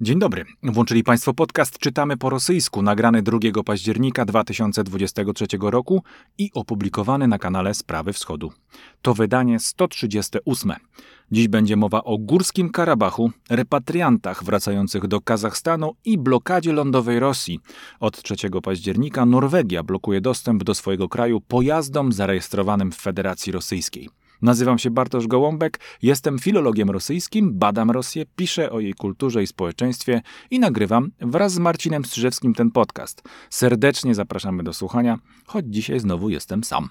Dzień dobry. Włączyli Państwo podcast Czytamy po rosyjsku, nagrany 2 października 2023 roku i opublikowany na kanale Sprawy Wschodu. To wydanie 138. Dziś będzie mowa o Górskim Karabachu, repatriantach wracających do Kazachstanu i blokadzie lądowej Rosji. Od 3 października Norwegia blokuje dostęp do swojego kraju pojazdom zarejestrowanym w Federacji Rosyjskiej. Nazywam się Bartosz Gołąbek, jestem filologiem rosyjskim, badam Rosję, piszę o jej kulturze i społeczeństwie i nagrywam wraz z Marcinem Strzyżewskim ten podcast. Serdecznie zapraszamy do słuchania, choć dzisiaj znowu jestem sam.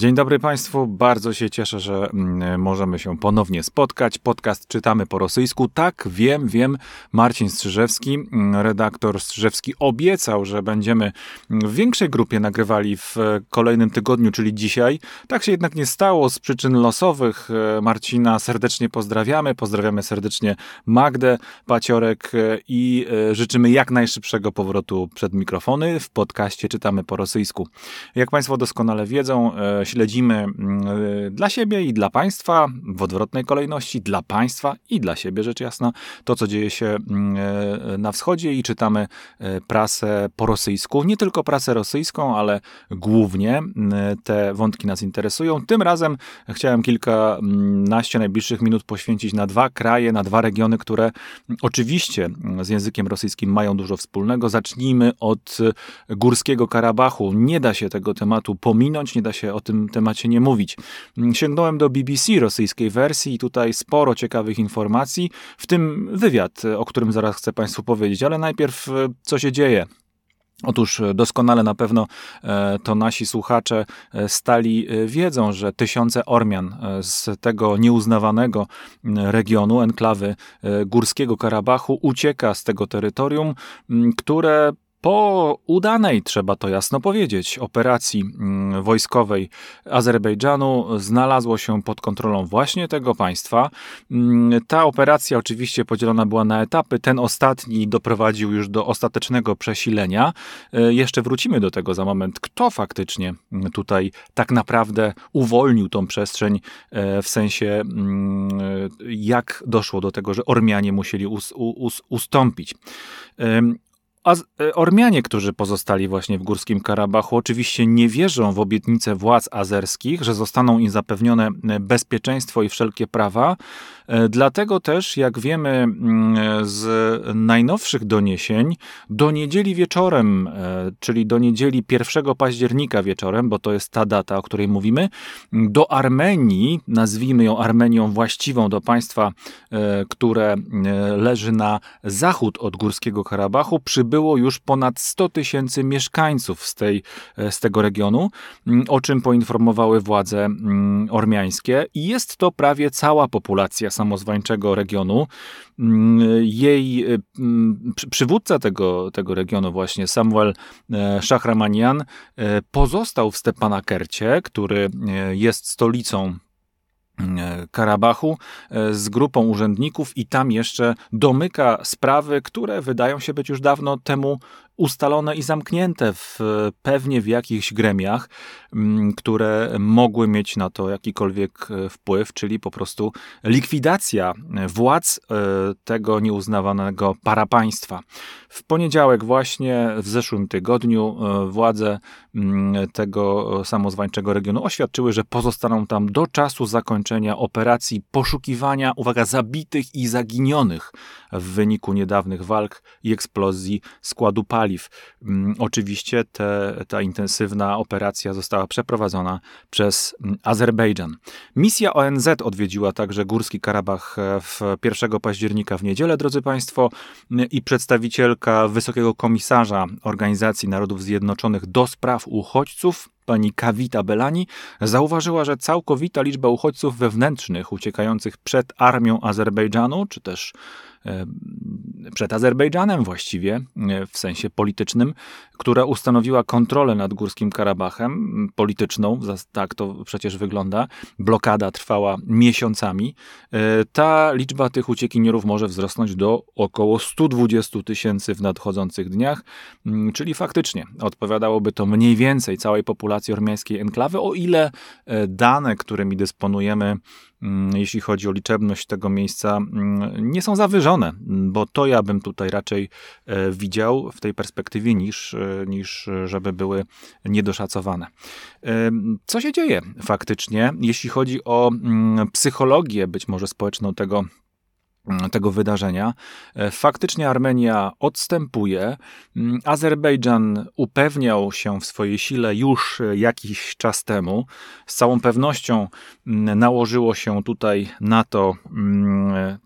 Dzień dobry Państwu, bardzo się cieszę, że mm, możemy się ponownie spotkać. Podcast czytamy po rosyjsku. Tak, wiem, wiem, Marcin Strzyżewski, mm, redaktor Strzyżewski obiecał, że będziemy w większej grupie nagrywali w kolejnym tygodniu, czyli dzisiaj. Tak się jednak nie stało z przyczyn losowych. E, Marcina serdecznie pozdrawiamy, pozdrawiamy serdecznie Magdę Paciorek e, i e, życzymy jak najszybszego powrotu przed mikrofony w podcaście czytamy po rosyjsku. Jak Państwo doskonale wiedzą, śledzimy mm, e, dla siebie i dla państwa, w odwrotnej kolejności, dla państwa i dla siebie, rzecz jasna, to, co dzieje się mm, e, na wschodzie i czytamy e, prasę po rosyjsku. Nie tylko prasę rosyjską, ale głównie mm, te wątki nas interesują. Tym razem chciałem kilkanaście najbliższych minut poświęcić na dwa kraje, na dwa regiony, które oczywiście z językiem rosyjskim mają dużo wspólnego. Zacznijmy od Górskiego Karabachu. Nie da się tego tematu pominąć, nie da się o tym tym temacie nie mówić. Sięgnąłem do BBC rosyjskiej wersji i tutaj sporo ciekawych informacji, w tym wywiad, o którym zaraz chcę Państwu powiedzieć, ale najpierw e, co się dzieje Otóż e, doskonale na pewno e, to nasi słuchacze stali wiedzą, że tysiące Ormian z tego nieuznawanego regionu, enklawy Górskiego Karabachu ucieka z tego terytorium, które po udanej, trzeba to jasno powiedzieć, operacji mm, wojskowej Azerbejdżanu znalazło się pod kontrolą właśnie tego państwa. Mm, ta operacja oczywiście podzielona była na etapy. Ten ostatni doprowadził już do ostatecznego przesilenia. E, jeszcze wrócimy do tego za moment, kto faktycznie mm, tutaj tak naprawdę uwolnił tą przestrzeń e, w sensie jak doszło do tego, że Ormianie musieli ustąpić. A e, Ormianie, którzy pozostali właśnie w Górskim Karabachu, oczywiście nie wierzą w obietnice władz azerskich, że zostaną im zapewnione e, bezpieczeństwo i wszelkie prawa. E, dlatego też, jak wiemy mm, z najnowszych doniesień, do niedzieli wieczorem, czyli do niedzieli 1 października wieczorem, bo to jest ta data, o której mówimy, do Armenii, nazwijmy ją Armenią właściwą do państwa, które leży na zachód od Górskiego Karabachu, przybyło było już ponad 100 tysięcy mieszkańców z, tej, e, z tego regionu, mm, o czym poinformowały władze mm, ormiańskie. I jest to prawie cała populacja samozwańczego regionu. Mm, jej e, przywódca tego, tego regionu, właśnie Samuel e, Szachramanian, pozostał w Stepanakercie, który jest stolicą Karabachu z grupą urzędników i tam jeszcze domyka sprawy, które wydają się być już dawno temu ustalone i zamknięte w, pewnie w jakichś gremiach, mm, które mogły mieć na to jakikolwiek e, wpływ, czyli po prostu likwidacja władz e, tego nieuznawanego parapaństwa. W poniedziałek właśnie, w zeszłym tygodniu, e, władze mm, tego samozwańczego regionu oświadczyły, że pozostaną tam do czasu zakończenia operacji poszukiwania, uwaga, zabitych i zaginionych w wyniku niedawnych walk i eksplozji składu paliw. Mm, oczywiście te, ta intensywna operacja została przeprowadzona przez mm, Azerbejdżan. Misja ONZ odwiedziła także Górski Karabach e, w 1 października w niedzielę, drodzy Państwo, i przedstawicielka Wysokiego Komisarza Organizacji Narodów Zjednoczonych do spraw uchodźców pani Kawita Belani zauważyła, że całkowita liczba uchodźców wewnętrznych uciekających przed armią Azerbejdżanu, czy też przed Azerbejdżanem właściwie, w sensie politycznym, która ustanowiła kontrolę nad Górskim Karabachem, polityczną, tak to przecież wygląda. Blokada trwała miesiącami. Ta liczba tych uciekinierów może wzrosnąć do około 120 tysięcy w nadchodzących dniach, czyli faktycznie odpowiadałoby to mniej więcej całej populacji ormiańskiej enklawy, o ile dane, którymi dysponujemy, jeśli chodzi o liczebność tego miejsca, mm, nie są zawyżone, bo to ja bym tutaj raczej e, widział w tej perspektywie niż, e, niż żeby były niedoszacowane. E, co się dzieje faktycznie, jeśli chodzi o mm, psychologię, być może społeczną tego Mm, tego wydarzenia. E, faktycznie Armenia odstępuje. Mm, Azerbejdżan upewniał się w swojej sile już e, jakiś czas temu. Z całą pewnością mm, nałożyło się tutaj na to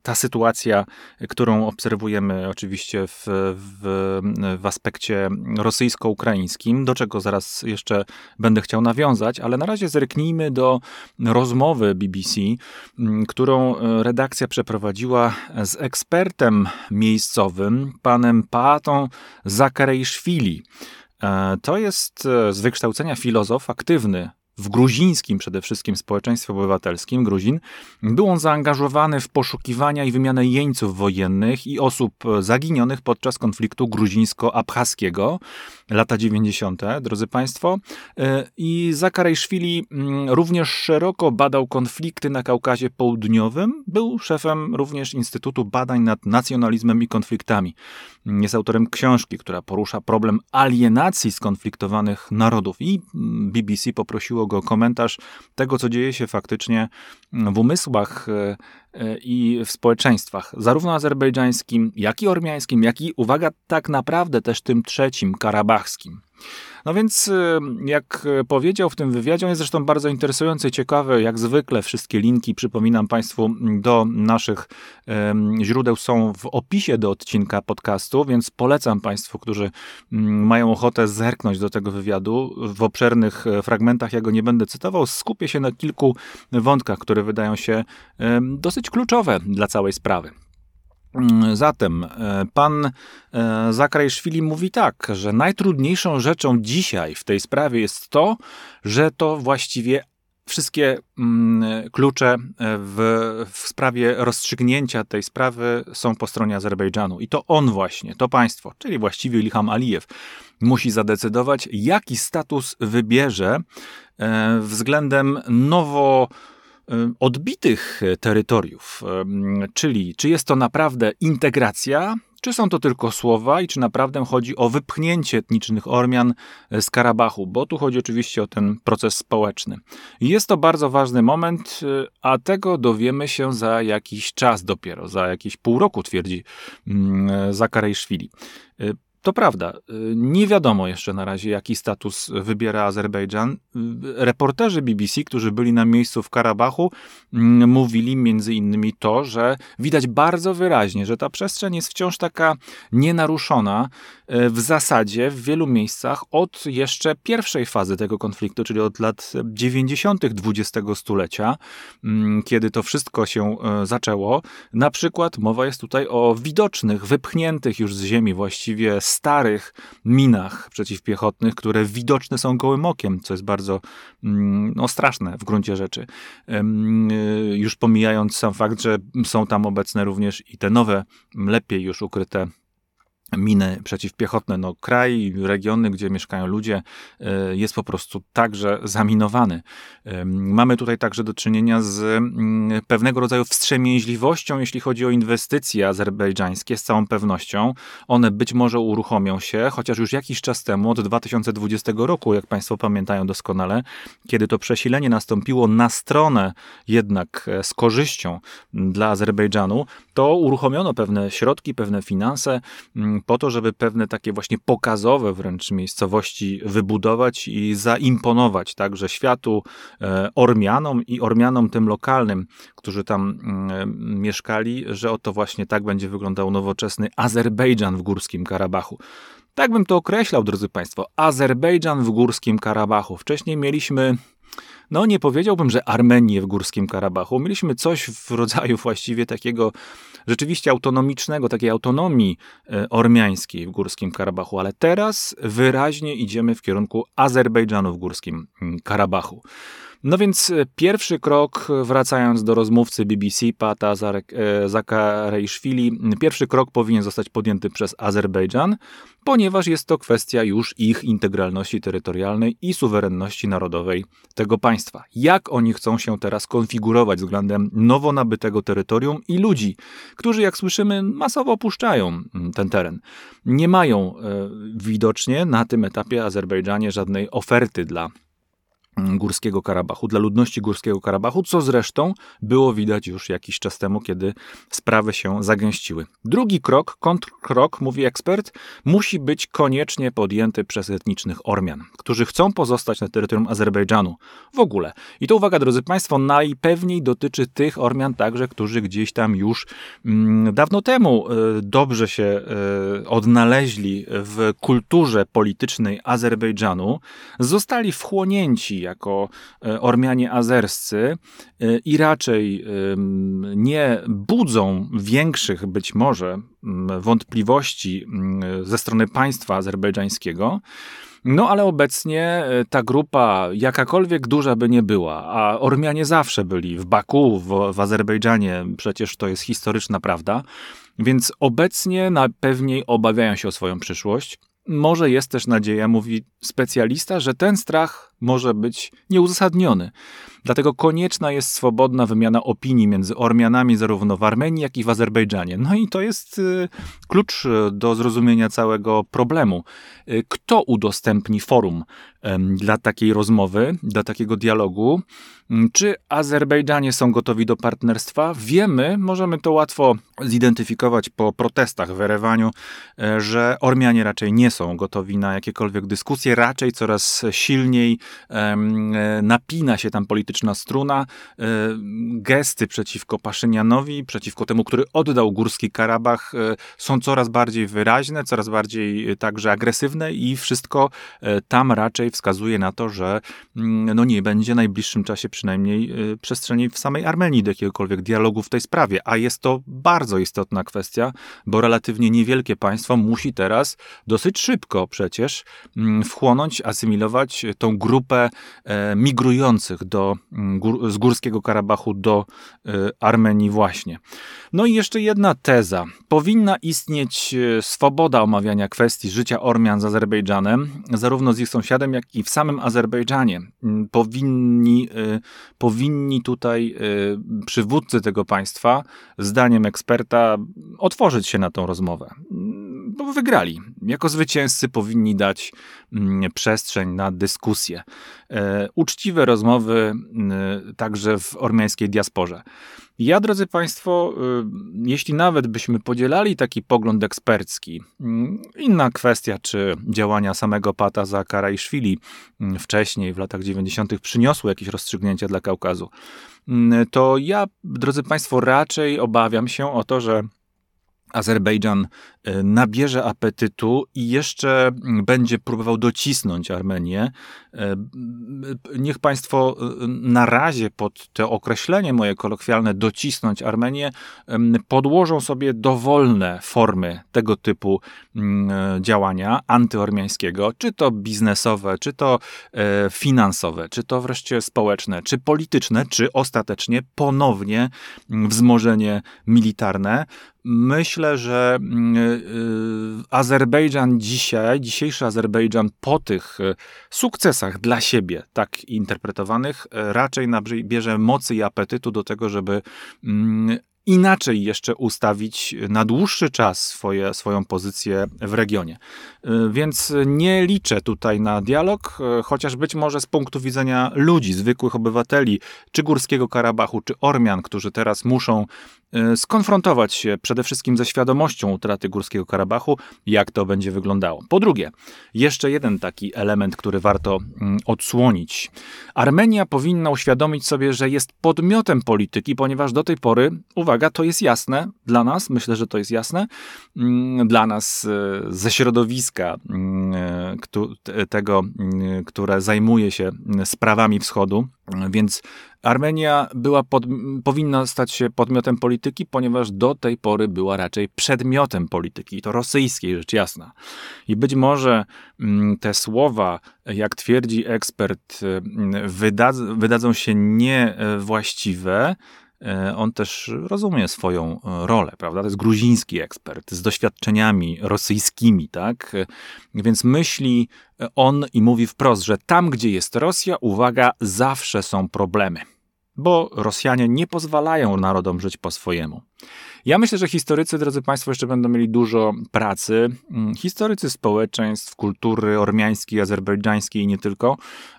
ta sytuacja, którą obserwujemy oczywiście w, w, w aspekcie rosyjsko-ukraińskim, do czego zaraz jeszcze będę chciał nawiązać, ale na razie zerknijmy do rozmowy BBC, którą e, redakcja przeprowadziła z ekspertem miejscowym, panem Paatą Zakarejszwili. E, to jest e, z wykształcenia filozof, aktywny w gruzińskim przede wszystkim społeczeństwie obywatelskim Gruzin, był on zaangażowany w poszukiwania i wymianę jeńców wojennych i osób zaginionych podczas konfliktu gruzińsko-abchaskiego, lata 90., drodzy Państwo. E, I Zakarejszwili mm, również szeroko badał konflikty na Kaukazie Południowym. Był szefem również Instytutu Badań nad Nacjonalizmem i Konfliktami. Jest autorem książki, która porusza problem alienacji skonfliktowanych narodów. I mm, BBC poprosiło go o komentarz tego, co dzieje się faktycznie w umysłach e, i w społeczeństwach, zarówno azerbejdżańskim, jak i ormiańskim, jak i, uwaga, tak naprawdę też tym trzecim, karabachskim. No więc, y, jak powiedział w tym wywiadzie, on jest zresztą bardzo interesujący ciekawy. Jak zwykle, wszystkie linki, przypominam Państwu, do naszych źródeł są w opisie do odcinka podcastu, więc polecam Państwu, którzy mm, mają ochotę zerknąć do tego wywiadu. W obszernych e, fragmentach ja go nie będę cytował. Skupię się na kilku wątkach, które wydają się dosyć kluczowe dla całej sprawy. Mm, zatem e, pan e, Zakrajszwili mówi tak, że najtrudniejszą rzeczą dzisiaj w tej sprawie jest to, że to właściwie wszystkie mm, klucze e, w, w sprawie rozstrzygnięcia tej sprawy są po stronie Azerbejdżanu. I to on właśnie, to państwo, czyli właściwie Ilham Alijew, musi zadecydować, jaki status wybierze względem nowo odbitych terytoriów. Y, czyli czy jest to naprawdę integracja, czy są to tylko słowa i czy naprawdę chodzi o wypchnięcie etnicznych Ormian z Karabachu, bo tu chodzi oczywiście o ten proces społeczny. Jest to bardzo ważny moment, y, a tego dowiemy się za jakiś czas dopiero, za jakieś pół roku, twierdzi mm, Zakarejszwili. To prawda. Nie wiadomo jeszcze na razie, jaki status wybiera Azerbejdżan. Reporterzy BBC, którzy byli na miejscu w Karabachu, mm, mówili między innymi to, że widać bardzo wyraźnie, że ta przestrzeń jest wciąż taka nienaruszona e, w zasadzie w wielu miejscach od jeszcze pierwszej fazy tego konfliktu, czyli od lat 90. XX stulecia, mm, kiedy to wszystko się zaczęło. Na przykład mowa jest tutaj o widocznych, wypchniętych już z ziemi właściwie starych minach przeciwpiechotnych, które widoczne są gołym okiem, co jest bardzo mm, no, straszne w gruncie rzeczy. Y, już pomijając sam fakt, że są tam obecne również i te nowe, lepiej już ukryte miny przeciwpiechotne. No, kraj, regiony, gdzie mieszkają ludzie, e, jest po prostu także zaminowany. Mamy tutaj także do czynienia z mm, pewnego rodzaju wstrzemięźliwością, jeśli chodzi o inwestycje azerbejdżańskie, z całą pewnością. One być może uruchomią się, chociaż już jakiś czas temu, od 2020 roku, jak Państwo pamiętają doskonale, kiedy to przesilenie nastąpiło na stronę jednak e, z korzyścią dla Azerbejdżanu, to uruchomiono pewne środki, pewne finanse mm, po to, żeby pewne takie właśnie pokazowe wręcz miejscowości wybudować i zaimponować także światu, e, Ormianom i Ormianom tym lokalnym, którzy tam mm, mieszkali, że oto właśnie tak będzie wyglądał nowoczesny Azerbejdżan w Górskim Karabachu. Tak bym to określał, drodzy Państwo. Azerbejdżan w Górskim Karabachu. Wcześniej mieliśmy no nie powiedziałbym, że Armenię w Górskim Karabachu. Mieliśmy coś w rodzaju właściwie takiego rzeczywiście autonomicznego, takiej autonomii e, ormiańskiej w Górskim Karabachu, ale teraz wyraźnie idziemy w kierunku Azerbejdżanu w Górskim mm, Karabachu. No więc e, pierwszy krok, wracając do rozmówcy BBC, Pata e, Zakarejszwili, pierwszy krok powinien zostać podjęty przez Azerbejdżan, ponieważ jest to kwestia już ich integralności terytorialnej i suwerenności narodowej tego państwa. Jak oni chcą się teraz konfigurować względem nowo nabytego terytorium i ludzi, którzy, jak słyszymy, masowo opuszczają ten teren. Nie mają e, widocznie na tym etapie Azerbejdżanie żadnej oferty dla Górskiego Karabachu, dla ludności Górskiego Karabachu, co zresztą było widać już jakiś czas temu, kiedy sprawy się zagęściły. Drugi krok, kontrkrok, mówi ekspert, musi być koniecznie podjęty przez etnicznych Ormian, którzy chcą pozostać na terytorium Azerbejdżanu w ogóle. I to uwaga, drodzy Państwo, najpewniej dotyczy tych Ormian także, którzy gdzieś tam już mm, dawno temu y, dobrze się y, odnaleźli w kulturze politycznej Azerbejdżanu, zostali wchłonięci jako e, Ormianie azerscy e, i raczej nie budzą większych być może wątpliwości ze strony państwa azerbejdżańskiego. No ale obecnie e, ta grupa, jakakolwiek duża by nie była, a Ormianie zawsze byli w Baku, w, w Azerbejdżanie, przecież to jest historyczna prawda, więc obecnie najpewniej obawiają się o swoją przyszłość. Może jest też nadzieja, mówi specjalista, że ten strach może być nieuzasadniony. Dlatego konieczna jest swobodna wymiana opinii między Ormianami zarówno w Armenii, jak i w Azerbejdżanie. No i to jest y, klucz do zrozumienia całego problemu. Y, kto udostępni forum dla takiej rozmowy, dla takiego dialogu? Mm, czy Azerbejdżanie są gotowi do partnerstwa? Wiemy, możemy to łatwo zidentyfikować po protestach w Erewaniu, e, że Ormianie raczej nie są gotowi na jakiekolwiek dyskusje, raczej coraz silniej e, napina się tam polityczna struna. E, gesty przeciwko Paszynianowi, przeciwko temu, który oddał Górski Karabach, są coraz bardziej wyraźne, coraz bardziej także agresywne i wszystko tam raczej wskazuje na to, że mm, no nie będzie w najbliższym czasie przynajmniej y, przestrzeni w samej Armenii do jakiegokolwiek dialogu w tej sprawie. A jest to bardzo istotna kwestia, bo relatywnie niewielkie państwo musi teraz dosyć szybko przecież mm, wchłonąć, asymilować tą grupę e, migrujących do, mm, z Górskiego Karabachu do e, Armenii właśnie. No i jeszcze jedna teza. Powinna istnieć e, swoboda omawiania kwestii życia Ormian z Azerbejdżanem, zarówno z ich sąsiadem, jak i w samym Azerbejdżanie. Mm, powinni powinni tutaj y, przywódcy tego państwa, zdaniem eksperta, otworzyć się na tą rozmowę. Bo wygrali. Jako zwycięzcy powinni dać mm, przestrzeń na dyskusję. E, uczciwe rozmowy y, także w ormiańskiej diasporze. Ja, drodzy Państwo, y, jeśli nawet byśmy podzielali taki pogląd ekspercki, mm, inna kwestia, czy działania samego Pata za Karaiszwili mm, wcześniej, w latach 90., przyniosły jakieś rozstrzygnięcia dla Kaukazu, mm, to ja, drodzy Państwo, raczej obawiam się o to, że Azerbejdżan e, nabierze apetytu i jeszcze będzie próbował docisnąć Armenię. E, niech Państwo na razie pod to określenie moje kolokwialne docisnąć Armenię podłożą sobie dowolne formy tego typu działania antyormiańskiego, czy to biznesowe, czy to finansowe, czy to wreszcie społeczne, czy polityczne, czy ostatecznie ponownie wzmożenie militarne. Myślę, że mm, y, Azerbejdżan dzisiaj, dzisiejszy Azerbejdżan po tych y, sukcesach dla siebie, tak interpretowanych, y, raczej nabierze mocy i apetytu do tego, żeby mm, inaczej jeszcze ustawić na dłuższy czas swoje, swoją pozycję w regionie. Y, więc nie liczę tutaj na dialog, y, chociaż być może z punktu widzenia ludzi, zwykłych obywateli, czy Górskiego Karabachu, czy Ormian, którzy teraz muszą y, skonfrontować się przede wszystkim ze świadomością utraty Górskiego Karabachu, jak to będzie wyglądało. Po drugie, jeszcze jeden taki element, który warto mm, odsłonić. Armenia powinna uświadomić sobie, że jest podmiotem polityki, ponieważ do tej pory, uwaga, uwaga, to jest jasne dla nas, myślę, że to jest jasne, mm, dla nas ze środowiska mm, tego, które zajmuje się sprawami wschodu, więc Armenia była pod, powinna stać się podmiotem polityki, ponieważ do tej pory była raczej przedmiotem polityki, to rosyjskiej, rzecz jasna. I być może mm, te słowa, jak twierdzi ekspert, mm, wydadzą się niewłaściwe, e, on też rozumie swoją e, rolę, prawda? To jest gruziński ekspert z doświadczeniami rosyjskimi, tak? Więc myśli on i mówi wprost, że tam, gdzie jest Rosja, uwaga, zawsze są problemy bo Rosjanie nie pozwalają narodom żyć po swojemu. Ja myślę, że historycy, drodzy Państwo, jeszcze będą mieli dużo pracy. Mm, historycy społeczeństw, kultury ormiańskiej, azerbejdżańskiej i nie tylko,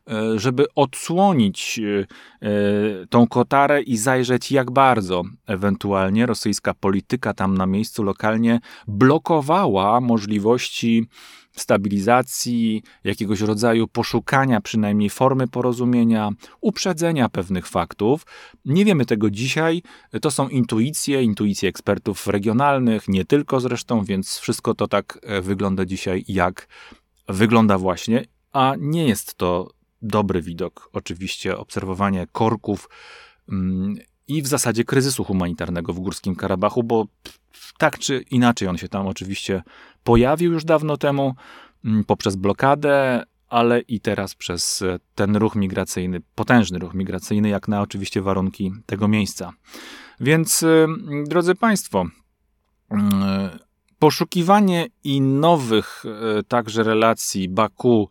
e, żeby odsłonić e, e, tą kotarę i zajrzeć, jak bardzo ewentualnie rosyjska polityka tam na miejscu lokalnie blokowała możliwości stabilizacji, jakiegoś rodzaju poszukania przynajmniej formy porozumienia, uprzedzenia pewnych faktów. Nie wiemy tego dzisiaj. To są intuicje, intuicje ekspertów regionalnych, nie tylko zresztą, więc wszystko to tak e, wygląda dzisiaj, jak wygląda właśnie, a nie jest to dobry widok. Oczywiście obserwowanie korków mm, i w zasadzie kryzysu humanitarnego w Górskim Karabachu, bo tak czy inaczej on się tam oczywiście pojawił już dawno temu mm, poprzez blokadę, ale i teraz przez e, ten ruch migracyjny, potężny ruch migracyjny, jak na oczywiście warunki tego miejsca. Więc, e, drodzy Państwo, mm, poszukiwanie i nowych e, także relacji Baku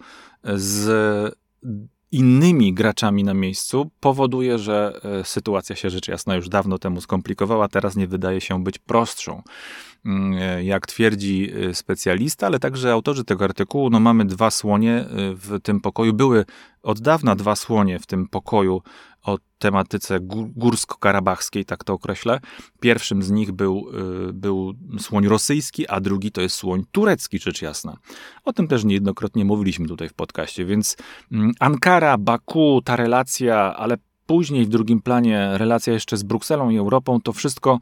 z innymi graczami na miejscu powoduje, że e, sytuacja się rzecz jasna już dawno temu skomplikowała, teraz nie wydaje się być prostszą. Mm, e, jak twierdzi e, specjalista, ale także autorzy tego artykułu, no mamy dwa słonie w tym pokoju. Były od dawna dwa słonie w tym pokoju o tematyce górsko-karabachskiej, tak to określę. Pierwszym z nich był, y, był słoń rosyjski, a drugi to jest słoń turecki, rzecz jasna. O tym też niejednokrotnie mówiliśmy tutaj w podcaście, więc mm, Ankara, Baku, ta relacja, ale Później w drugim planie relacja jeszcze z Brukselą i Europą, to wszystko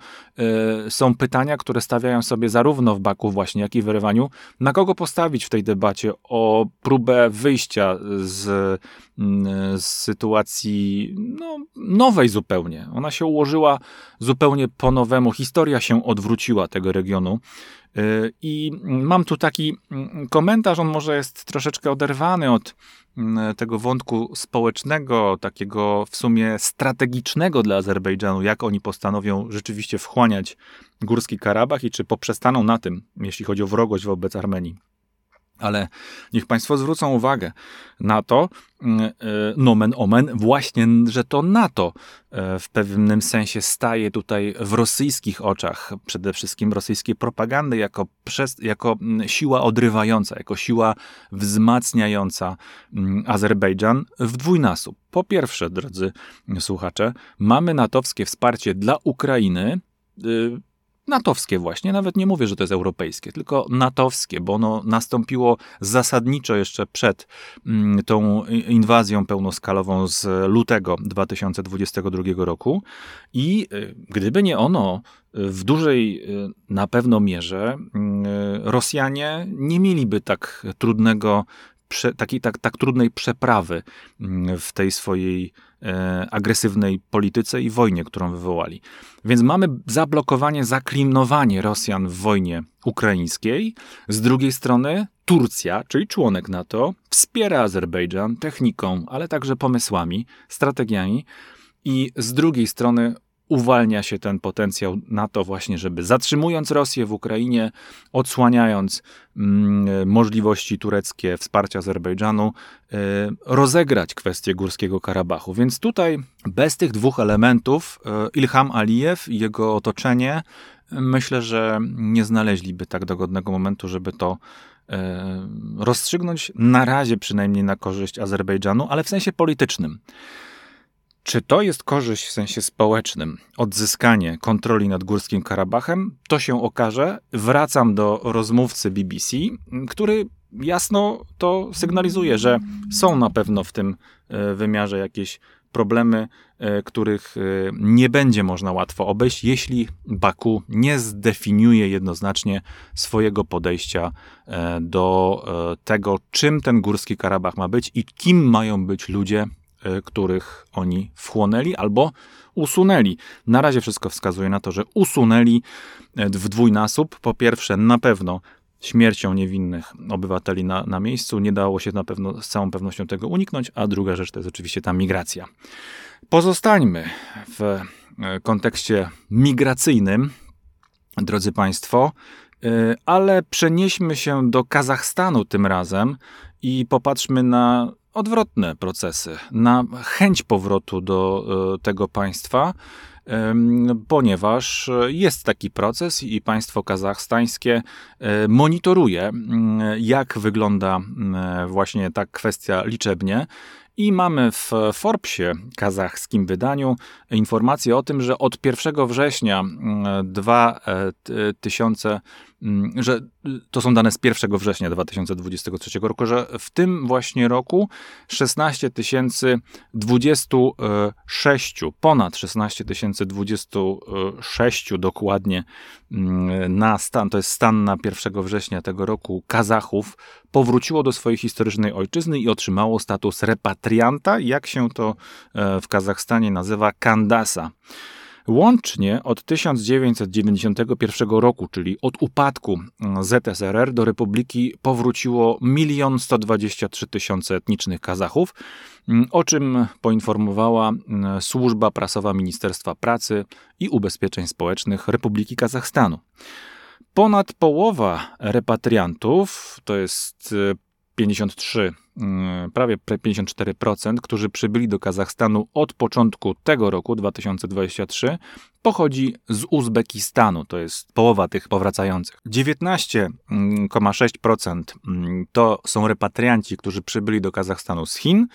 y, są pytania, które stawiają sobie zarówno w Baku właśnie, jak i w Erywaniu, na kogo postawić w tej debacie o próbę wyjścia z, y, z sytuacji no, nowej zupełnie. Ona się ułożyła zupełnie po nowemu, historia się odwróciła tego regionu. Y, I mam tu taki mm, komentarz, on może jest troszeczkę oderwany od mm, tego wątku społecznego, takiego w sumie strategicznego dla Azerbejdżanu, jak oni postanowią rzeczywiście wchłaniać Górski Karabach i czy poprzestaną na tym, jeśli chodzi o wrogość wobec Armenii. Ale niech Państwo zwrócą uwagę na to, mm, e, nomen omen, właśnie, że to NATO e, w pewnym sensie staje tutaj w rosyjskich oczach, przede wszystkim rosyjskiej propagandy, jako, przez, jako mm, siła odrywająca, jako siła wzmacniająca mm, Azerbejdżan w dwójnasób. Po pierwsze, drodzy słuchacze, mamy natowskie wsparcie dla Ukrainy y, natowskie właśnie, nawet nie mówię, że to jest europejskie, tylko natowskie, bo ono nastąpiło zasadniczo jeszcze przed mm, tą inwazją pełnoskalową z lutego 2022 roku. I y, gdyby nie ono, w dużej y, na pewno mierze y, Rosjanie nie mieliby tak trudnego takiej, tak, tak trudnej przeprawy mm, w tej swojej agresywnej polityce i wojnie, którą wywołali. Więc mamy zablokowanie, zaklinowanie Rosjan w wojnie ukraińskiej. Z drugiej strony Turcja, czyli członek NATO, wspiera Azerbejdżan techniką, ale także pomysłami, strategiami. I z drugiej strony uwalnia się ten potencjał na to właśnie, żeby zatrzymując Rosję w Ukrainie, odsłaniając mm, możliwości tureckie wsparcia Azerbejdżanu, y, rozegrać kwestię Górskiego Karabachu. Więc tutaj bez tych dwóch elementów y, Ilham Alijew i jego otoczenie myślę, że nie znaleźliby tak dogodnego momentu, żeby to rozstrzygnąć na razie przynajmniej na korzyść Azerbejdżanu, ale w sensie politycznym. Czy to jest korzyść w sensie społecznym, odzyskanie kontroli nad Górskim Karabachem? To się okaże. Wracam do rozmówcy BBC, który jasno to sygnalizuje, że są na pewno w tym e, wymiarze jakieś problemy, e, których nie będzie można łatwo obejść, jeśli Baku nie zdefiniuje jednoznacznie swojego podejścia do tego, czym ten Górski Karabach ma być i kim mają być ludzie, których oni wchłonęli albo usunęli. Na razie wszystko wskazuje na to, że usunęli w dwójnasób. Po pierwsze, na pewno śmiercią niewinnych obywateli na, na miejscu. Nie dało się na pewno z całą pewnością tego uniknąć, a druga rzecz to jest oczywiście ta migracja. Pozostańmy w e, kontekście migracyjnym, drodzy Państwo, e, ale przenieśmy się do Kazachstanu tym razem i popatrzmy na odwrotne procesy, na chęć powrotu do e, tego państwa ponieważ jest taki proces i państwo kazachstańskie e, monitoruje, jak wygląda właśnie ta kwestia liczebnie. I mamy w Forbesie, kazachskim wydaniu, informację o tym, że od 1 września 2000 mm, Mm, że to są dane z 1 września 2023 roku, że w tym właśnie roku 16 026, ponad 16 026 dokładnie mm, na stan, to jest stan na 1 września tego roku, Kazachów powróciło do swojej historycznej ojczyzny i otrzymało status repatrianta, jak się to w Kazachstanie nazywa, kandasa. Łącznie od 1991 roku, czyli od upadku ZSRR do Republiki powróciło 1 123 tysiące etnicznych Kazachów, o czym poinformowała służba prasowa Ministerstwa Pracy i Ubezpieczeń Społecznych Republiki Kazachstanu. Ponad połowa repatriantów, to jest 53 Mm, prawie 54%, którzy przybyli do Kazachstanu od początku tego roku 2023, pochodzi z Uzbekistanu, to jest połowa tych powracających. 19,6% mm, to są repatrianci, którzy przybyli do Kazachstanu z Chin,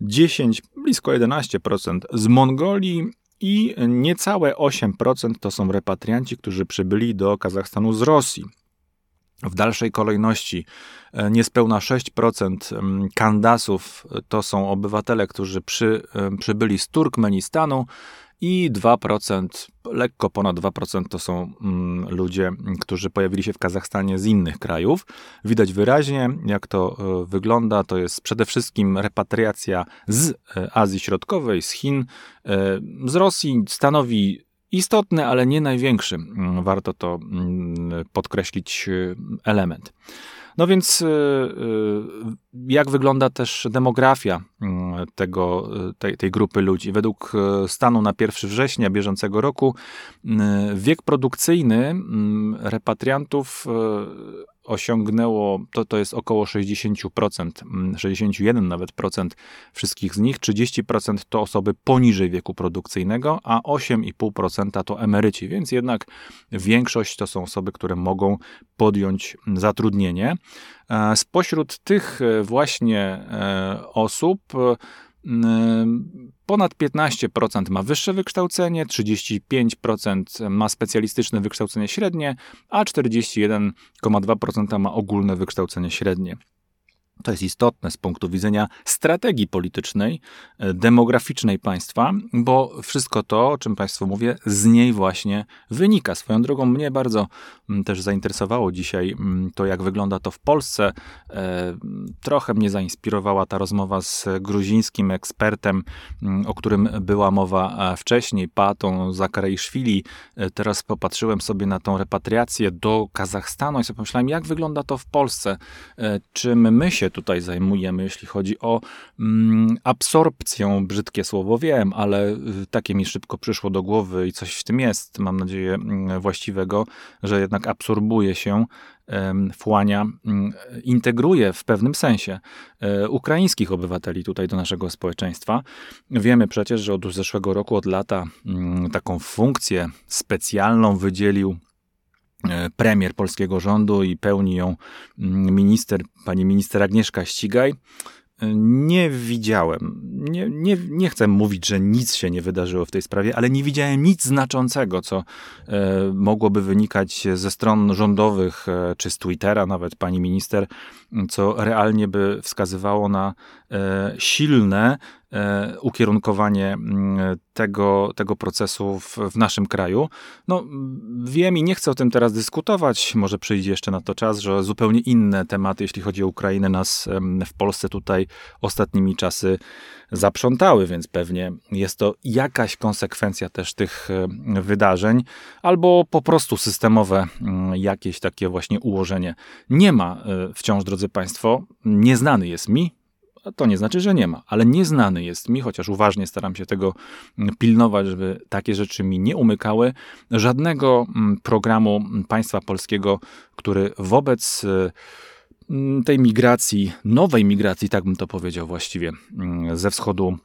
10, blisko 11% z Mongolii i niecałe 8% to są repatrianci, którzy przybyli do Kazachstanu z Rosji. W dalszej kolejności e, niespełna 6% mm, kandasów to są obywatele, którzy przy, e, przybyli z Turkmenistanu i 2%, lekko ponad 2% to są mm, ludzie, którzy pojawili się w Kazachstanie z innych krajów. Widać wyraźnie, jak to e, wygląda. To jest przede wszystkim repatriacja z Azji Środkowej, z Chin, z Rosji. Stanowi istotny, ale nie największy, mm, warto to mm, podkreślić, y, element. No więc y, y, jak wygląda też demografia mm, tego, tej, tej grupy ludzi? Według stanu na 1 września bieżącego roku wiek produkcyjny repatriantów osiągnęło, to, to jest około 60%, 61 mm, nawet procent wszystkich z nich, 30% to osoby poniżej wieku produkcyjnego, a 8,5% to emeryci, więc jednak większość to są osoby, które mogą podjąć zatrudnienie. E, spośród tych e, właśnie e, osób Ponad 15% ma wyższe wykształcenie, 35% ma specjalistyczne wykształcenie średnie, a 41,2% ma ogólne wykształcenie średnie. To jest istotne z punktu widzenia strategii politycznej, e, demograficznej państwa, bo wszystko to, o czym Państwu mówię, z niej właśnie wynika. Swoją drogą mnie bardzo mm, też zainteresowało dzisiaj mm, to, jak wygląda to w Polsce. E, trochę mnie zainspirowała ta rozmowa z gruzińskim ekspertem, mm, o którym była mowa e, wcześniej, Patą Zakarejszwili. Teraz popatrzyłem sobie na tą repatriację do Kazachstanu i sobie pomyślałem, jak wygląda to w Polsce. Czym my się się tutaj zajmujemy, jeśli chodzi o mm, absorpcję, brzydkie słowo wiem, ale y, takie mi szybko przyszło do głowy i coś w tym jest, mam nadzieję, mm, właściwego, że jednak absorbuje się wchłania, mm, integruje w pewnym sensie e, ukraińskich obywateli tutaj do naszego społeczeństwa. Wiemy przecież, że od zeszłego roku, od lata taką funkcję specjalną wydzielił premier polskiego rządu i pełni ją mm, minister, pani minister Agnieszka Ścigaj. E, nie widziałem, nie, nie, nie chcę mówić, że nic się nie wydarzyło w tej sprawie, ale nie widziałem nic znaczącego, co e, mogłoby wynikać ze stron rządowych, e, czy z Twittera nawet pani minister, co realnie by wskazywało na e, silne e, ukierunkowanie tego, tego procesu w, w, naszym kraju. No, wiem i nie chcę o tym teraz dyskutować, może przyjdzie jeszcze na to czas, że zupełnie inne tematy, jeśli chodzi o Ukrainę, nas w Polsce tutaj ostatnimi czasy zaprzątały, więc pewnie jest to jakaś konsekwencja też tych wydarzeń, albo po prostu systemowe jakieś takie właśnie ułożenie. Nie ma e, wciąż, drodzy Państwo, nieznany jest mi, to nie znaczy, że nie ma, ale nieznany jest mi, chociaż uważnie staram się tego mm, pilnować, żeby takie rzeczy mi nie umykały, żadnego mm, programu państwa polskiego, który wobec e, tej migracji, nowej migracji, tak bym to powiedział właściwie, ze wschodu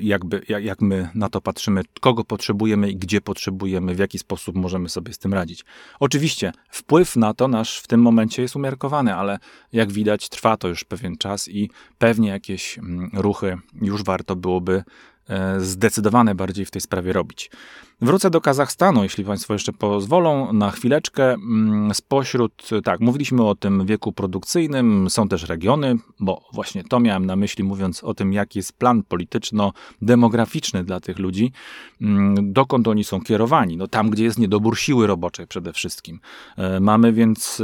jakby, jak, jak my na to patrzymy, kogo potrzebujemy i gdzie potrzebujemy, w jaki sposób możemy sobie z tym radzić. Oczywiście wpływ na to nasz w tym momencie jest umiarkowany, ale jak widać trwa to już pewien czas i pewnie jakieś mm, ruchy już warto byłoby e, zdecydowane bardziej w tej sprawie robić. Wrócę do Kazachstanu, jeśli Państwo jeszcze pozwolą, na chwileczkę. Mm, spośród, tak, mówiliśmy o tym wieku produkcyjnym, są też regiony, bo właśnie to miałem na myśli, mówiąc o tym, jaki jest plan polityczno-demograficzny dla tych ludzi, mm, dokąd oni są kierowani. No tam, gdzie jest niedobór siły roboczej przede wszystkim. E, mamy więc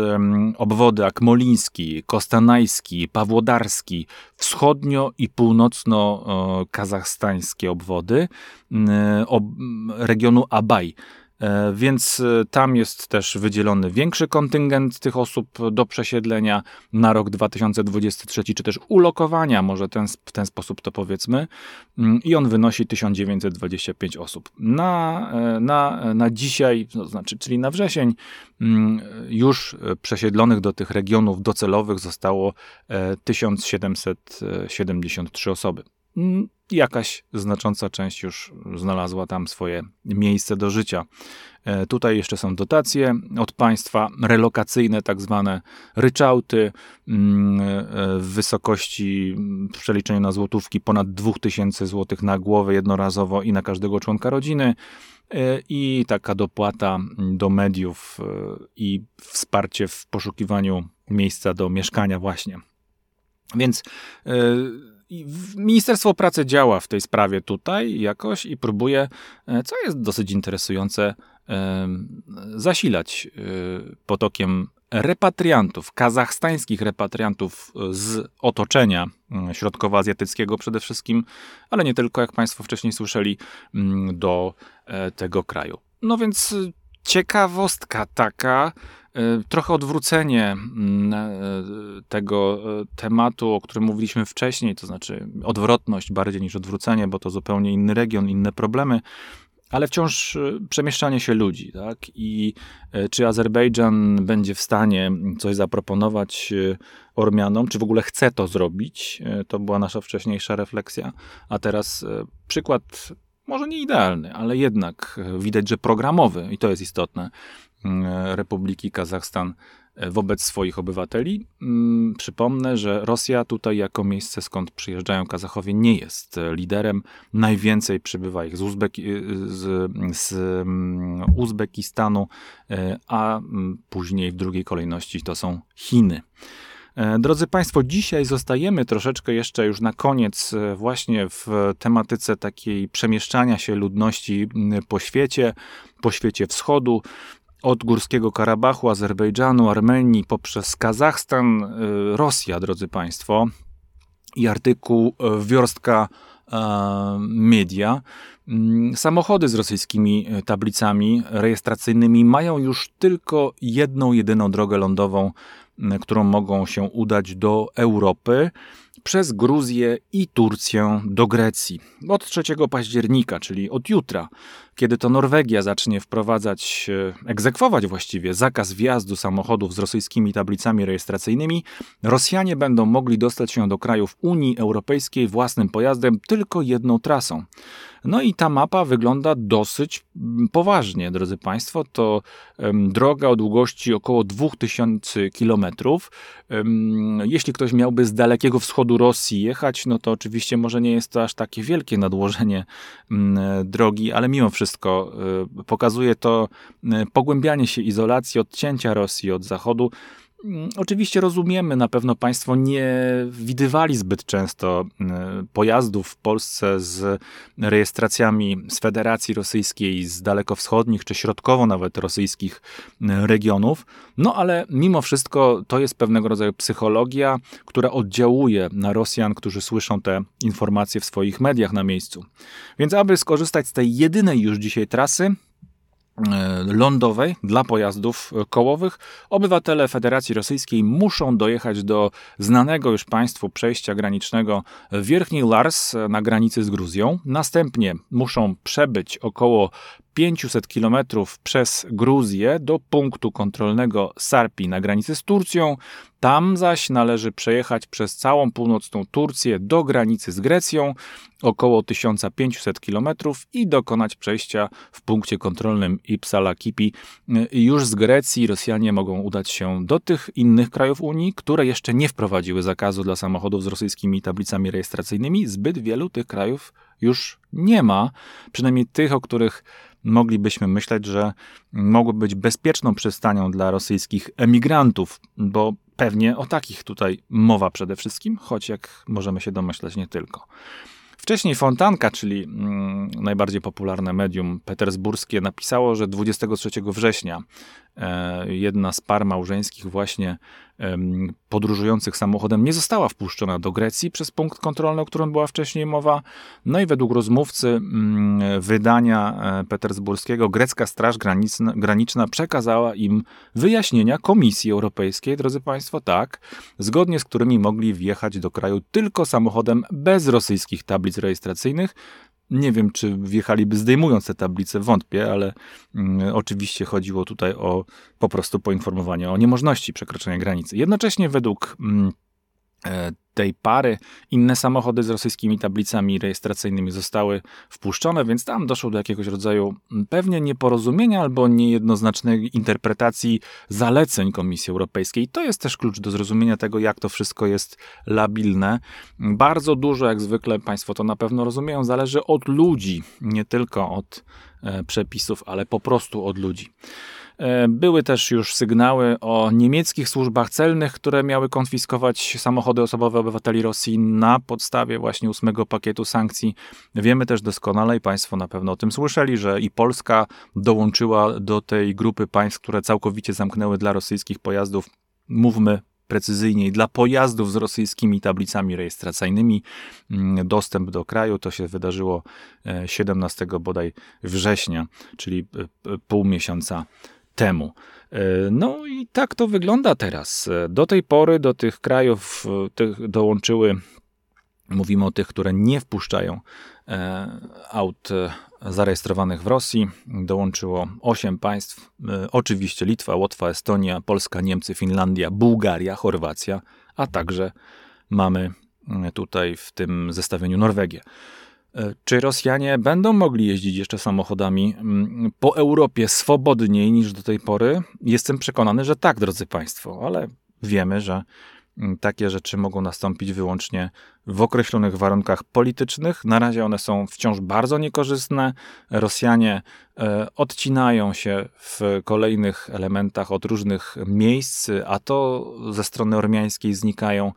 obwody Akmoliński, Kostanajski, Pawłodarski, wschodnio i północno-kazachstańskie obwody, regiony regionu Abaj. E, więc e, tam jest też wydzielony większy kontyngent tych osób do przesiedlenia na rok 2023, czy też ulokowania, może ten, w ten sposób to powiedzmy, mm, i on wynosi 1925 osób. Na, e, na, na dzisiaj, to znaczy, czyli na wrzesień, mm, już przesiedlonych do tych regionów docelowych zostało 1773 osoby. Mm, jakaś znacząca część już znalazła tam swoje miejsce do życia. E, tutaj jeszcze są dotacje od państwa, relokacyjne, tak zwane ryczałty mm, e, w wysokości w przeliczeniu na złotówki ponad 2000 zł na głowę jednorazowo i na każdego członka rodziny e, i taka dopłata do mediów i wsparcie w poszukiwaniu miejsca do mieszkania właśnie. Więc Ministerstwo Pracy działa w tej sprawie tutaj jakoś i próbuje, e, co jest dosyć interesujące, zasilać e, potokiem repatriantów, kazachstańskich repatriantów z otoczenia mm, środkowoazjatyckiego przede wszystkim, ale nie tylko, jak Państwo wcześniej słyszeli, mm, do e, tego kraju. No więc ciekawostka taka, E, trochę odwrócenie mm, e, tego e, tematu, o którym mówiliśmy wcześniej, to znaczy odwrotność bardziej niż odwrócenie, bo to zupełnie inny region, inne problemy, ale wciąż przemieszczanie się ludzi, tak? I czy Azerbejdżan będzie w stanie coś zaproponować Ormianom, czy w ogóle chce to zrobić? To była nasza wcześniejsza refleksja. A teraz przykład może nie idealny, ale jednak widać, że programowy, i to jest istotne, E, Republiki Kazachstan e, wobec swoich obywateli. Mm, przypomnę, że Rosja tutaj jako miejsce, skąd przyjeżdżają Kazachowie, nie jest liderem. Najwięcej przybywa ich z, Uzbeki, z, z mm, Uzbekistanu, e, a mm, później w drugiej kolejności to są Chiny. Drodzy Państwo, dzisiaj zostajemy troszeczkę jeszcze już na koniec właśnie w tematyce takiej przemieszczania się ludności po świecie, po świecie wschodu od Górskiego Karabachu, Azerbejdżanu, Armenii, poprzez Kazachstan, y, Rosja, drodzy Państwo, i artykuł y, Wiorstka y, Media. Mm, samochody z rosyjskimi tablicami rejestracyjnymi mają już tylko jedną, jedyną drogę lądową, którą mogą się udać do Europy przez Gruzję i Turcję do Grecji. Od 3 października, czyli od jutra, kiedy to Norwegia zacznie wprowadzać, e, egzekwować właściwie zakaz wjazdu samochodów z rosyjskimi tablicami rejestracyjnymi, Rosjanie będą mogli dostać się do krajów Unii Europejskiej własnym pojazdem tylko jedną trasą. No i ta mapa wygląda dosyć mm, poważnie, drodzy Państwo. To droga o długości około 2000 kilometrów. Um, jeśli ktoś miałby z dalekiego wschodu Rosji jechać, no to oczywiście może nie jest to aż takie wielkie nadłożenie um, drogi, ale mimo wszystko y, pokazuje to y, pogłębianie się izolacji, odcięcia Rosji od Zachodu oczywiście rozumiemy, na pewno Państwo nie widywali zbyt często mm, pojazdów w Polsce z rejestracjami z Federacji Rosyjskiej, z dalekowschodnich czy środkowo nawet rosyjskich mm, regionów. No ale mimo wszystko to jest pewnego rodzaju psychologia, która oddziałuje na Rosjan, którzy słyszą te informacje w swoich mediach na miejscu. Więc aby skorzystać z tej jedynej już dzisiaj trasy, lądowej dla pojazdów kołowych, obywatele Federacji Rosyjskiej muszą dojechać do znanego już państwu przejścia granicznego Wierchni Lars na granicy z Gruzją. Następnie muszą przebyć około 500 km przez Gruzję do punktu kontrolnego Sarpi na granicy z Turcją. Tam zaś należy przejechać przez całą północną Turcję do granicy z Grecją, około 1500 km i dokonać przejścia w punkcie kontrolnym Ipsala-Kipi. Już z Grecji Rosjanie mogą udać się do tych innych krajów Unii, które jeszcze nie wprowadziły zakazu dla samochodów z rosyjskimi tablicami rejestracyjnymi. Zbyt wielu tych krajów już nie ma, przynajmniej tych, o których moglibyśmy myśleć, że mogły być bezpieczną przystanią dla rosyjskich emigrantów, bo pewnie o takich tutaj mowa przede wszystkim, choć jak możemy się domyślać, nie tylko. Wcześniej Fontanka, czyli mm, najbardziej popularne medium petersburskie, napisało, że 23 września jedna z par małżeńskich właśnie podróżujących samochodem nie została wpuszczona do Grecji przez punkt kontrolny, o którym była wcześniej mowa. No i według rozmówcy mm, wydania e, petersburskiego grecka Straż Graniczna, Graniczna przekazała im wyjaśnienia Komisji Europejskiej, drodzy Państwo, tak, zgodnie z którymi mogli wjechać do kraju tylko samochodem bez rosyjskich tablic rejestracyjnych, nie wiem, czy wjechaliby zdejmując te tablice, wątpię, ale mm, oczywiście chodziło tutaj o po prostu poinformowanie o niemożności przekroczenia granicy. Jednocześnie według mm, tej pary inne samochody z rosyjskimi tablicami rejestracyjnymi zostały wpuszczone, więc tam doszło do jakiegoś rodzaju pewnie nieporozumienia albo niejednoznacznej interpretacji zaleceń Komisji Europejskiej. To jest też klucz do zrozumienia tego, jak to wszystko jest labilne. Bardzo dużo, jak zwykle Państwo to na pewno rozumieją, zależy od ludzi, nie tylko od e, przepisów, ale po prostu od ludzi. E, były też już sygnały o niemieckich służbach celnych, które miały konfiskować samochody osobowe obywateli Rosji na podstawie właśnie ósmego pakietu sankcji. Wiemy też doskonale i Państwo na pewno o tym słyszeli, że i Polska dołączyła do tej grupy państw, które całkowicie zamknęły dla rosyjskich pojazdów. Mówmy precyzyjniej, dla pojazdów z rosyjskimi tablicami rejestracyjnymi mm, dostęp do kraju. To się wydarzyło 17 e, bodaj września, czyli e, pół miesiąca temu. E, no i tak to wygląda teraz. E, do tej pory do tych krajów e, tych dołączyły, mówimy o tych, które nie wpuszczają aut zarejestrowanych w Rosji. Dołączyło 8 państw, oczywiście Litwa, Łotwa, Estonia, Polska, Niemcy, Finlandia, Bułgaria, Chorwacja, a także mamy tutaj w tym zestawieniu Norwegię. Czy Rosjanie będą mogli jeździć jeszcze samochodami mm, po Europie swobodniej niż do tej pory? Jestem przekonany, że tak, drodzy Państwo, ale wiemy, że mm, takie rzeczy mogą nastąpić wyłącznie w określonych warunkach politycznych. Na razie one są wciąż bardzo niekorzystne. Rosjanie e, odcinają się w kolejnych elementach od różnych miejsc, a to ze strony ormiańskiej znikają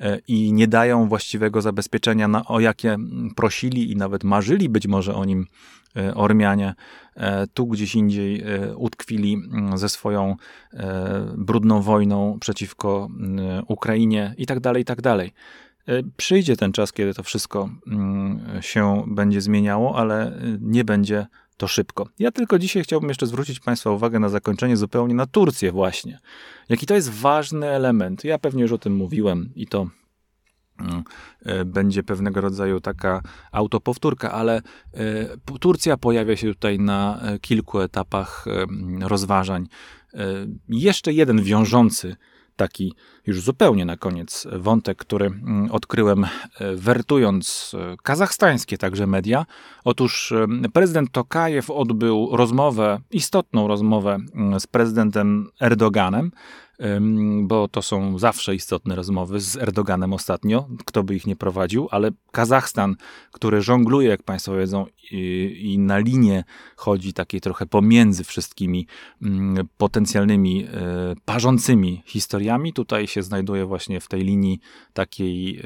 e, i nie dają właściwego zabezpieczenia, na, o jakie prosili i nawet marzyli być może o nim e, Ormianie. Tu gdzieś indziej utkwili ze swoją brudną wojną przeciwko Ukrainie i tak dalej, i tak dalej. E, przyjdzie ten czas, kiedy to wszystko mm, się będzie zmieniało, ale e, nie będzie to szybko. Ja tylko dzisiaj chciałbym jeszcze zwrócić Państwa uwagę na zakończenie zupełnie na Turcję właśnie. Jaki to jest ważny element. Ja pewnie już o tym mówiłem i to mm, e, będzie pewnego rodzaju taka autopowtórka, ale Turcja pojawia się tutaj na kilku etapach rozważań. Jeszcze jeden wiążący taki już zupełnie na koniec wątek, który mm, odkryłem e, wertując e, kazachstańskie także media. Otóż e, prezydent Tokajew odbył rozmowę, istotną rozmowę mm, z prezydentem Erdoganem bo to są zawsze istotne rozmowy z Erdoganem ostatnio, kto by ich nie prowadził, ale Kazachstan, który żongluje, jak Państwo wiedzą, i, i na linię chodzi takiej trochę pomiędzy wszystkimi mm, potencjalnymi, parzącymi historiami, tutaj się znajduje właśnie w tej linii takiej e,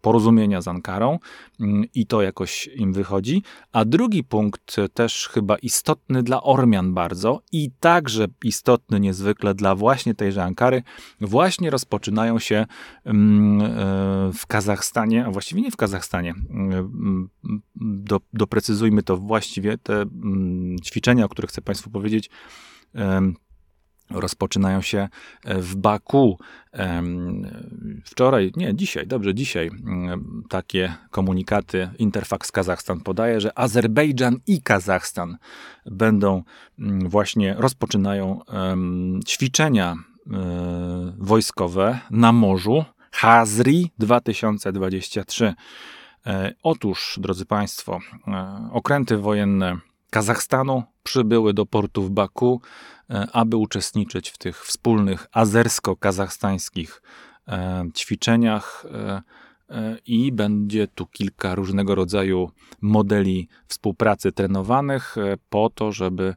porozumienia z Ankarą mm, i to jakoś im wychodzi. A drugi punkt, też chyba istotny dla Ormian bardzo i także istotny niezwykle dla właśnie tejże Ankary, właśnie rozpoczynają się mm, e, w Kazachstanie, a właściwie nie w Kazachstanie, mm, do, doprecyzujmy to właściwie, te ćwiczenia, o których chcę Państwu powiedzieć, rozpoczynają się e, w Baku. Wczoraj, nie, dzisiaj, dobrze, dzisiaj takie komunikaty Interfax Kazachstan podaje, że Azerbejdżan i Kazachstan będą właśnie rozpoczynają ćwiczenia e, wojskowe na morzu Hazri 2023. E, otóż, drodzy Państwo, okręty wojenne Kazachstanu przybyły do portu w Baku, e, aby uczestniczyć w tych wspólnych azersko-kazachstańskich e, ćwiczeniach e, i będzie tu kilka różnego rodzaju modeli współpracy trenowanych po to, żeby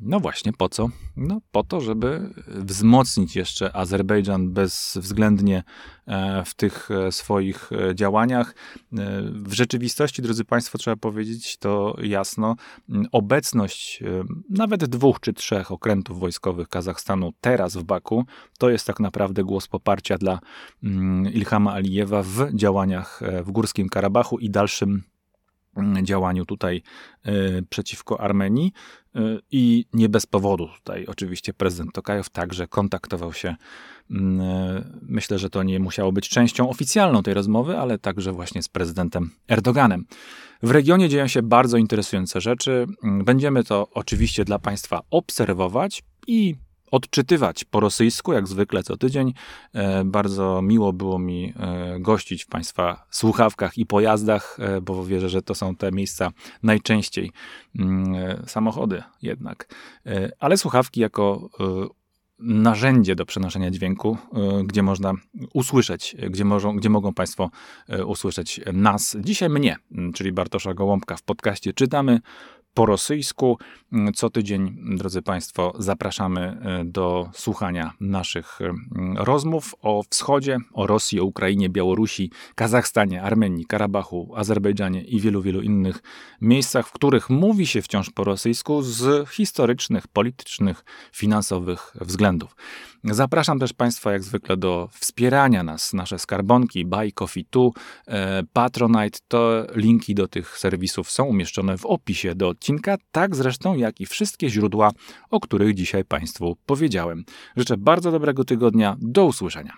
no właśnie, po co? No po to, żeby wzmocnić jeszcze Azerbejdżan bezwzględnie e, w tych e, swoich e, działaniach. W rzeczywistości, drodzy Państwo, trzeba powiedzieć to jasno, obecność nawet dwóch czy trzech okrętów wojskowych Kazachstanu teraz w Baku, to jest tak naprawdę głos poparcia dla Ilhama Alijewa w działaniach w Górskim Karabachu i dalszym działaniu tutaj e, przeciwko Armenii e, i nie bez powodu tutaj oczywiście prezydent Tokajew także kontaktował się mm, e, myślę, że to nie musiało być częścią oficjalną tej rozmowy, ale także właśnie z prezydentem Erdoganem. W regionie dzieją się bardzo interesujące rzeczy. Mm, będziemy to oczywiście dla Państwa obserwować i odczytywać po rosyjsku, jak zwykle co tydzień. E, bardzo miło było mi e, gościć w Państwa słuchawkach i pojazdach, e, bo wierzę, że to są te miejsca najczęściej mm, samochody jednak. Ale słuchawki jako narzędzie do przenoszenia dźwięku, gdzie można usłyszeć, gdzie, możą, gdzie mogą Państwo usłyszeć nas. Dzisiaj mnie, czyli Bartosza Gołąbka w podcaście Czytamy po rosyjsku. Mm, co tydzień, drodzy Państwo, zapraszamy e, do słuchania naszych mm, rozmów o wschodzie, o Rosji, o Ukrainie, Białorusi, Kazachstanie, Armenii, Karabachu, Azerbejdżanie i wielu, wielu innych miejscach, w których mówi się wciąż po rosyjsku z historycznych, politycznych, finansowych względów. Zapraszam też Państwa jak zwykle do wspierania nas, nasze skarbonki Buy Coffee 2, e, Patronite. To linki do tych serwisów są umieszczone w opisie do odcinka, tak zresztą jak i wszystkie źródła, o których dzisiaj Państwu powiedziałem. Życzę bardzo dobrego tygodnia. Do usłyszenia.